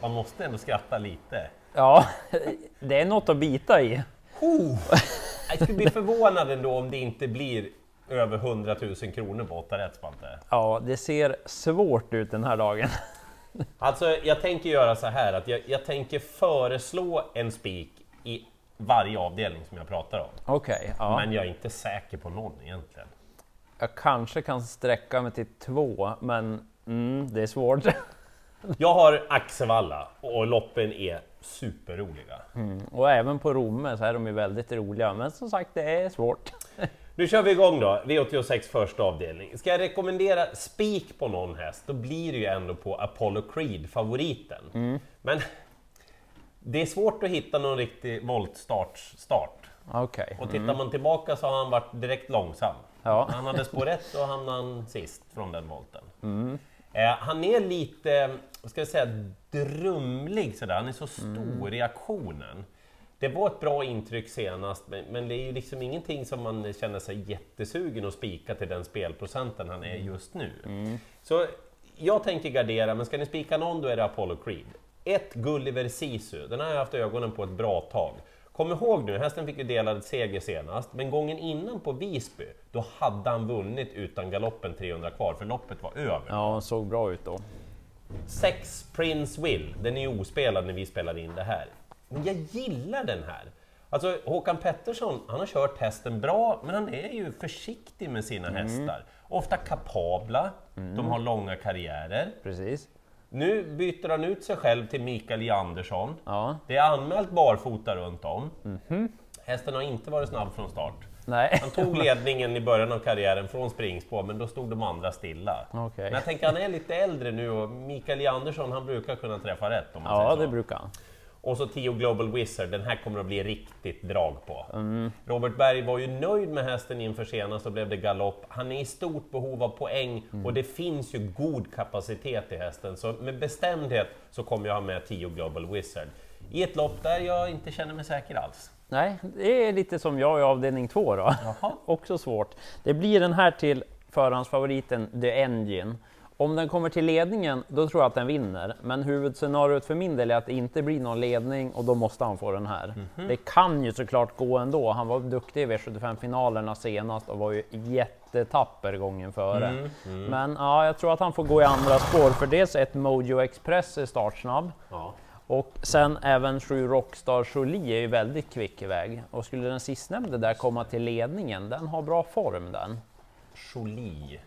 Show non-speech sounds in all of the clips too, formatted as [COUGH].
man måste ändå skratta lite. Ja, [LAUGHS] det är något att bita i. Oh. Jag skulle bli förvånad ändå om det inte blir över 100 000 kronor på 8 rätt Svante. Ja, det ser svårt ut den här dagen. [LAUGHS] Alltså, jag tänker göra så här att jag, jag tänker föreslå en spik i varje avdelning som jag pratar om. Okej, ja. Men jag är inte säker på någon egentligen. Jag kanske kan sträcka mig till två, men mm, det är svårt. [LAUGHS] Jag har Axevalla och loppen är superroliga. Och även på Romme så är de ju väldigt roliga, men som sagt, det är svårt. [LAUGHS] Nu kör vi igång då, V86 första avdelning. Ska jag rekommendera spik på någon häst, då blir det ju ändå på Apollo Creed, favoriten. Men det är svårt att hitta någon riktig voltstart. Start. Okej. Och tittar man tillbaka så har han varit direkt långsam. Ja. Han hade spår rätt och hamnade sist från den volten. Eh, han är lite, vad ska jag säga, drumlig sådär. Han är så stor i aktionen. Det var ett bra intryck senast, men, men det är ju liksom ingenting som man känner sig jättesugen att spika till den spelprocenten han är just nu. Så jag tänker gardera, men ska ni spika någon då är det Apollo Creed. Ett Gulliver Sisu, den har jag haft ögonen på ett bra tag. Kom ihåg nu, hästen fick ju delad seger senast, men gången innan på Visby, då hade han vunnit utan galoppen 300 kvar, för loppet var över. Ja, han såg bra ut då. Sex Prince Will, den är ju ospelad när vi spelar in det här. Men jag gillar den här. Alltså Håkan Pettersson, han har kört hästen bra, men han är ju försiktig med sina hästar. Ofta kapabla, de har långa karriärer. Precis. Nu byter han ut sig själv till Mikael J. Andersson. Ja. Det är anmält barfota runt om. Hästen har inte varit snabb från start. Nej. Han tog ledningen i början av karriären från springspår, men då stod de andra stilla. Okej. Men jag tänker han är lite äldre nu och Mikael J. Andersson, han brukar kunna träffa rätt om man Ja, säger så. det brukar han. Och så Tio Global Wizard, den här kommer att bli riktigt drag på. Mm. Robert Berg var ju nöjd med hästen inför senast och blev det galopp. Han är i stort behov av poäng Mm. och det finns ju god kapacitet i hästen. Så med bestämdhet så kommer jag ha med Tio Global Wizard. I ett lopp där jag inte känner mig säker alls. Nej, det är lite som jag i avdelning två då. [LAUGHS] Också svårt. Det blir den här till förhandsfavoriten The Engine. Om den kommer till ledningen, då tror jag att den vinner. Men huvudscenariot för min del är att det inte blir någon ledning och då måste han få den här. Det kan ju såklart gå ändå. Han var duktig i V75-finalerna senast och var ju jättetapper gången före. Men ja, jag tror att han får gå i andra spår, för dels ett Mojo Express är startsnabb. Ja. Och sen även sju Rockstar Jolie är ju väldigt kvick iväg. Och skulle den sistnämnde där komma till ledningen, den har bra form den. Jolie.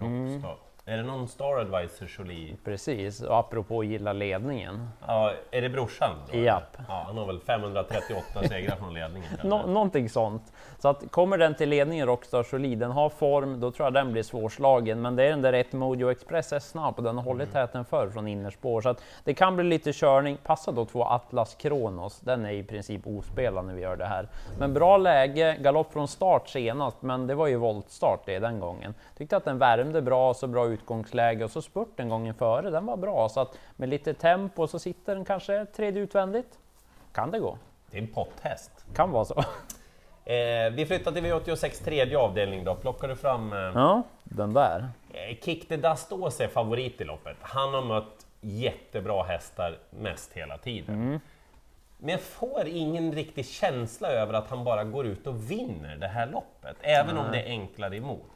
Mm. Rockstar. Är det någon Star Advisor Jolie? Precis, och apropå gilla ledningen. Ja, är det brorsan? Då, Japp. Ja, han har väl 538 segrar från ledningen. [LAUGHS] Nå någonting sånt. Så att kommer den till ledningen Rockstar Jolie, den har form, då tror jag den blir svårslagen. Men det är den där ett Mojo Express är snabb och den har hållit täten förr från innerspår. Så att det kan bli lite körning. Passa då två Atlas Kronos, den är i princip ospelad när vi gör det här. Men bra läge, galopp från start senast, men det var ju voltstart det den gången. Tyckte att den värmde bra, så bra utgångsläge och så spurten gången före, den var bra. Så att med lite tempo så sitter den kanske tredje utvändigt. Kan det gå? Det är en potthäst. Kan vara så. [LAUGHS] Eh, vi flyttar till V86 tredje avdelning då. Plockar du fram... Eh, Ja, den där. eh, Kick the Dust är favorit i loppet. Han har mött jättebra hästar mest hela tiden. Men jag får ingen riktig känsla över att han bara går ut och vinner det här loppet, även om det är enklare emot.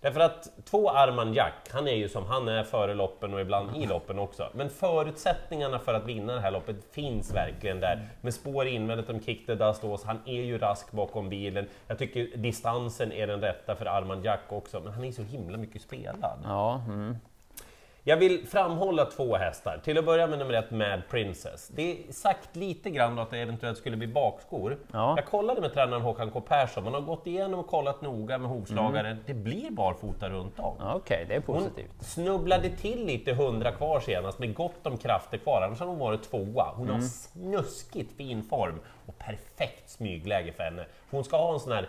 Därför att två Arman Jack, han är ju som han är före loppen och ibland i loppen också. Men förutsättningarna för att vinna det här loppet finns verkligen där. Med spår invändigt om Kick the Dust Ås, han är ju rask bakom bilen. Jag tycker distansen är den rätta för Arman Jack också, men han är så himla mycket spelad. Ja, mm. Jag vill framhålla två hästar. Till att börja med nummer ett, Mad Princess. Det är sagt lite grann att det eventuellt skulle bli bakskor. Ja. Jag kollade med tränaren Håkan K Persson, man har gått igenom och kollat noga med hovslagare. Det blir barfota runt om. Okej, det är Hon positivt. snubblade till lite 100 kvar senast med gott om krafter kvar, annars har hon varit tvåa. Hon har snuskigt fin form och perfekt smygläge för henne. Hon ska ha en sån här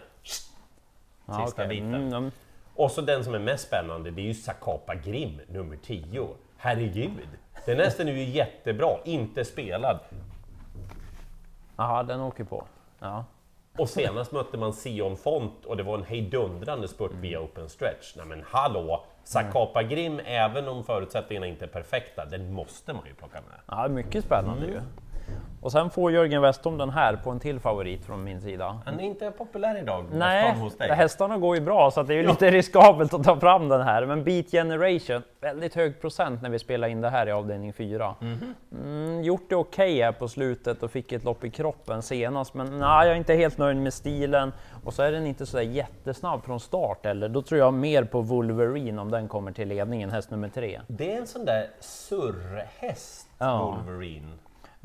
sista okej. biten. Mm, mm. Och så den som är mest spännande, det är ju Sakapa Grim, nummer 10. Herregud! Den hästen är ju jättebra, inte spelad. Jaha, den åker på. Ja. Och senast mötte man Sion Font och det var en hejdundrande spurt via open stretch. Nej men hallå! Sakapa Grim, även om förutsättningarna inte är perfekta, den måste man ju plocka med. Ja, mycket spännande ju. Och sen får Jörgen Westholm den här på en till favorit från min sida. Han är inte populär idag, Nej, hos dig. hästarna går ju bra så att det är ju lite riskabelt att ta fram den här. Men Beat Generation, väldigt hög procent när vi spelar in det här i avdelning 4. Mm, gjort det okej okay här på slutet och fick ett lopp i kroppen senast, men nej, jag är inte helt nöjd med stilen. Och så är den inte så där jättesnabb från start eller Då tror jag mer på Wolverine om den kommer till ledningen, häst nummer tre. Det är en sån där surrhäst, Ja. Wolverine.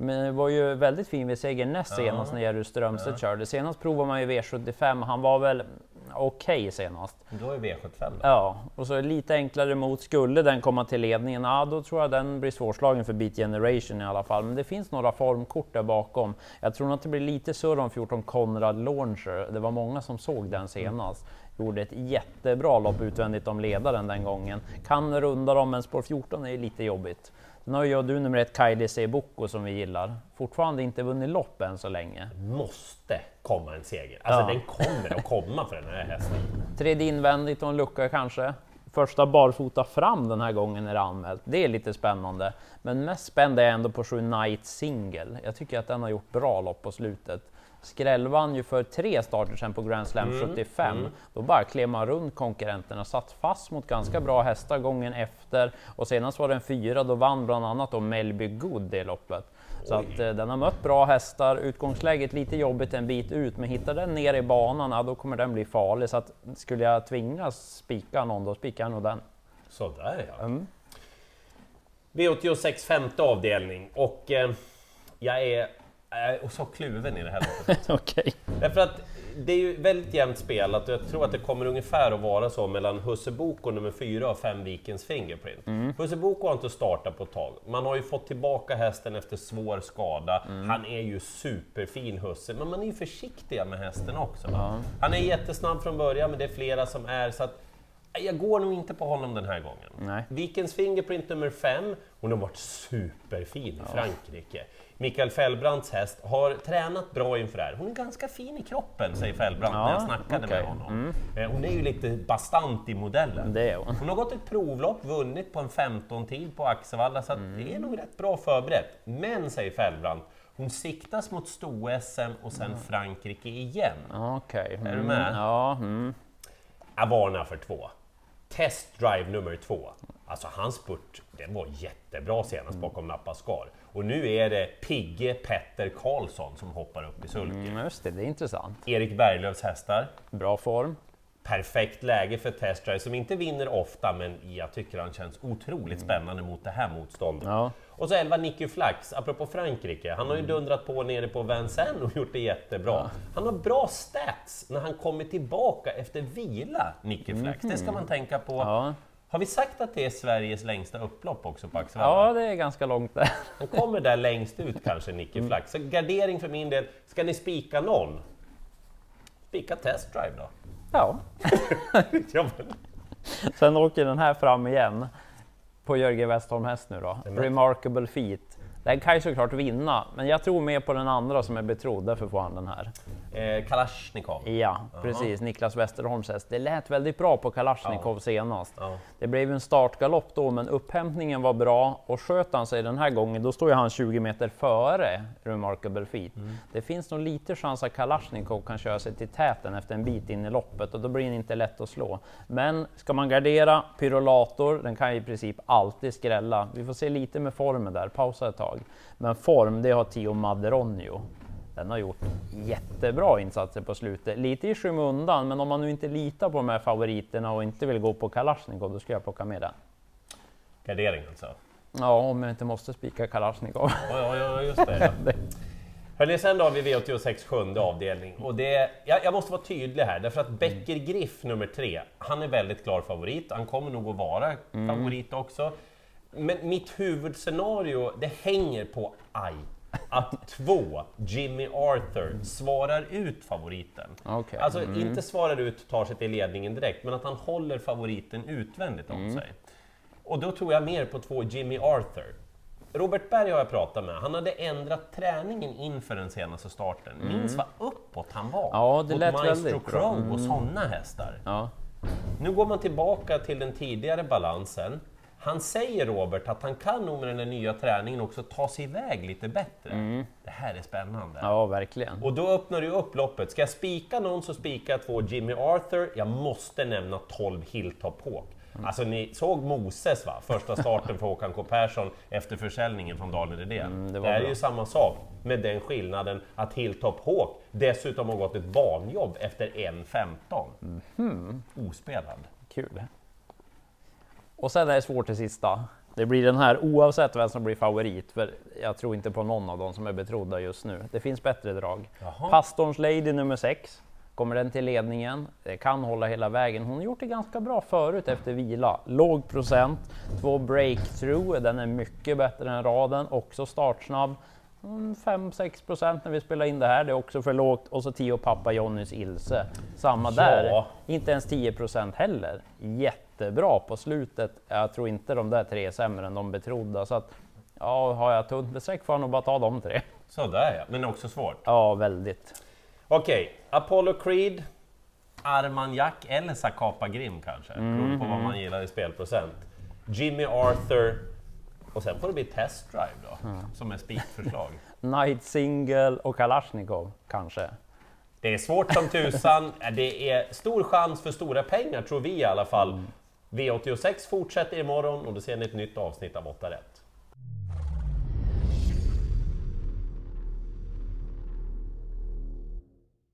Men det var ju väldigt fin vid seger näst senast när Jerry Strömstedt körde. Senast provade man ju V75, han var väl okej senast. Du har ju V75 då. Ja, och så lite enklare mot. Skulle den komma till ledningen, ja då tror jag den blir svårslagen för Beat Generation i alla fall. Men det finns några formkort där bakom. Jag tror nog att det blir lite surr om 14 Conrad Launcher. Det var många som såg den senast. Gjorde ett jättebra lopp utvändigt om ledaren den gången. Kan runda dem, men spår 14 är lite jobbigt. Jag och du nummer ett Kylie Seboko som vi gillar. Fortfarande inte vunnit lopp än så länge. Måste komma en seger. Alltså Ja. den kommer att komma för den här hästen. Tredje invändigt och en lucka kanske. Första barfota fram den här gången är det anmält. Det är lite spännande. Men mest spänd är jag ändå på 7 Night Single. Jag tycker att den har gjort bra lopp på slutet. Skräll vann ju för tre starter sedan på Grand Slam 75. Då bara klev man runt konkurrenterna, satt fast mot ganska bra hästar gången efter. Och senast var det en fyra, då vann bland annat då Melby Good det loppet. Så att eh, den har mött bra hästar, utgångsläget lite jobbigt en bit ut, men hittar den ner i banan, ja, då kommer den bli farlig. Så att skulle jag tvingas spika någon, då spikar jag nog den. Sådär ja. Mm. V86 femte avdelning och eh, jag är eh, så kluven i det här loppet. [LAUGHS] Okej. Därför att det är ju väldigt jämnt spelat och jag tror att det kommer ungefär att vara så mellan Husse Boko nummer 4 och fem Vikens Fingerprint. Mm. Husse Boko har inte startat på ett tag. Man har ju fått tillbaka hästen efter svår skada. Mm. Han är ju superfin Husse, men man är ju försiktiga med hästen också. Han är jättesnabb från början, men det är flera som är så att jag går nog inte på honom den här gången. Nej. Vikens Fingerprint nummer 5, hon har varit superfin i Frankrike. Mikael Fellbrandts häst har tränat bra inför det här. Hon är ganska fin i kroppen, säger Fellbrant när jag Ja, snackade okej. med honom. Eh, Hon är ju lite bastant i modellen. Det är hon. Hon har gått ett provlopp, vunnit på en 15-tid på Axevalla, så att det är nog rätt bra förberett. Men, säger Fellbrant, hon siktas mot sto-SM och sen Frankrike igen. Okej. Är du Mm, med? Ja. Mm. Jag varnar för två. Test drive nummer två. Alltså hans spurt, den var jättebra senast bakom Nappaskar. Och nu är det Pigge Petter Karlsson som hoppar upp i sulken. Mm, just det, det är intressant. Erik Berglöfs hästar. Bra form. Perfekt läge för test drive som inte vinner ofta, men jag tycker han känns otroligt spännande mot det här motståndet. Ja. Och så 11 Nicky Flax, apropå Frankrike. Han har ju dundrat på nere på Vincennes och gjort det jättebra. Han har bra stats när han kommer tillbaka efter vila, Nicky Flax. Det ska man tänka på. Ja. Har vi sagt att det är Sveriges längsta upplopp också på Axevalla? ja, det är ganska långt där. [LAUGHS] Han kommer där längst ut kanske, Nicky Flax. Så gardering för min del. Ska ni spika någon? Spika test drive då. Ja. [LAUGHS] Sen åker den här fram igen på Jörgen Westholm häst nu då. Remarkable feat. Den kan ju såklart vinna, men jag tror mer på den andra som är betrodd, därför får han den här. Eh, Kalashnikov. Ja, precis. Niklas Westerholms häst. Det lät väldigt bra på Kalashnikov senast. Ja. Det blev en startgalopp då, men upphämtningen var bra och sköt han sig den här gången, då står ju han 20 meter före Remarkable Feat. Det finns nog lite chans att Kalashnikov kan köra sig till täten efter en bit in i loppet och då blir den inte lätt att slå. Men ska man gardera, Pyrolator, den kan ju i princip alltid skrälla. Vi får se lite med formen där, pausa ett tag. Men form, det har Tio Maderonio. Den har gjort jättebra insatser på slutet. Lite i skymundan, men om man nu inte litar på de här favoriterna och inte vill gå på Kalashnikov, då ska jag plocka med den. Gardering alltså. Ja, om jag inte måste spika Kalashnikov. Ja, ja, just det. Ja. [LAUGHS] Hörrni, sen då har vi V86 sjunde avdelning och det, jag, jag måste vara tydlig här därför att Becker Griff nummer tre, han är väldigt klar favorit. Han kommer nog att vara favorit också. Men mitt huvudscenario, det hänger på aj. Att två, Jimmy Arthur, svarar ut favoriten. Okej. Alltså inte svarar ut, tar sig till ledningen direkt, men att han håller favoriten utvändigt om sig. Och då tror jag mer på två Jimmy Arthur. Robert Berg har jag pratat med. Han hade ändrat träningen inför den senaste starten. Minns vad uppåt han var. Ja, det Mot lät Maestro väldigt bra. Crow och sådana hästar. Ja. Nu går man tillbaka till den tidigare balansen. Han säger Robert att han kan nog med den här nya träningen också ta sig iväg lite bättre. Det här är spännande. Ja, verkligen. Och då öppnar du upp loppet. Ska jag spika någon så spikar jag två Jimmy Arthur. Jag måste nämna 12 Hilltop Hawk. Alltså ni såg Moses va? Första starten för Håkan K Persson efter försäljningen från Daniel Redén. Mm, det det, är bra. ju samma sak med den skillnaden att Hilltop Hawk dessutom har gått ett banjobb efter 1.15. Mhm. Ospelad. Kul. Och sen är det svårt till sista. Det blir den här oavsett vem som blir favorit, för jag tror inte på någon av dem som är betrodda just nu. Det finns bättre drag. Jaha. Pastorns Lady nummer 6. Kommer den till ledningen, det kan hålla hela vägen. Hon har gjort det ganska bra förut efter vila. Låg procent, två breakthrough, den är mycket bättre än raden, också startsnabb. 5-6 procent när vi spelar in det här, det är också för lågt. Och så 10 pappa Jonnys Ilse. Samma Ja. där, inte ens 10 procent heller. Jättebra på slutet. Jag tror inte de där tre är sämre än de betrodda. Så att, ja, har jag tunt besträck får jag nog bara ta de tre. Sådär ja, men också svårt. Ja, väldigt. Okej, Apollo Creed, Armagnac eller Zacapa Grim kanske, beroende på vad man gillar i spelprocent. Jimmy Arthur, och sen får det bli Test Drive då, som är spikförslag. [LAUGHS] Night Single och Kalashnikov kanske. Det är svårt som tusan, [LAUGHS] det är stor chans för stora pengar tror vi i alla fall. V86 fortsätter imorgon och då ser ni ett nytt avsnitt av 8 rätt.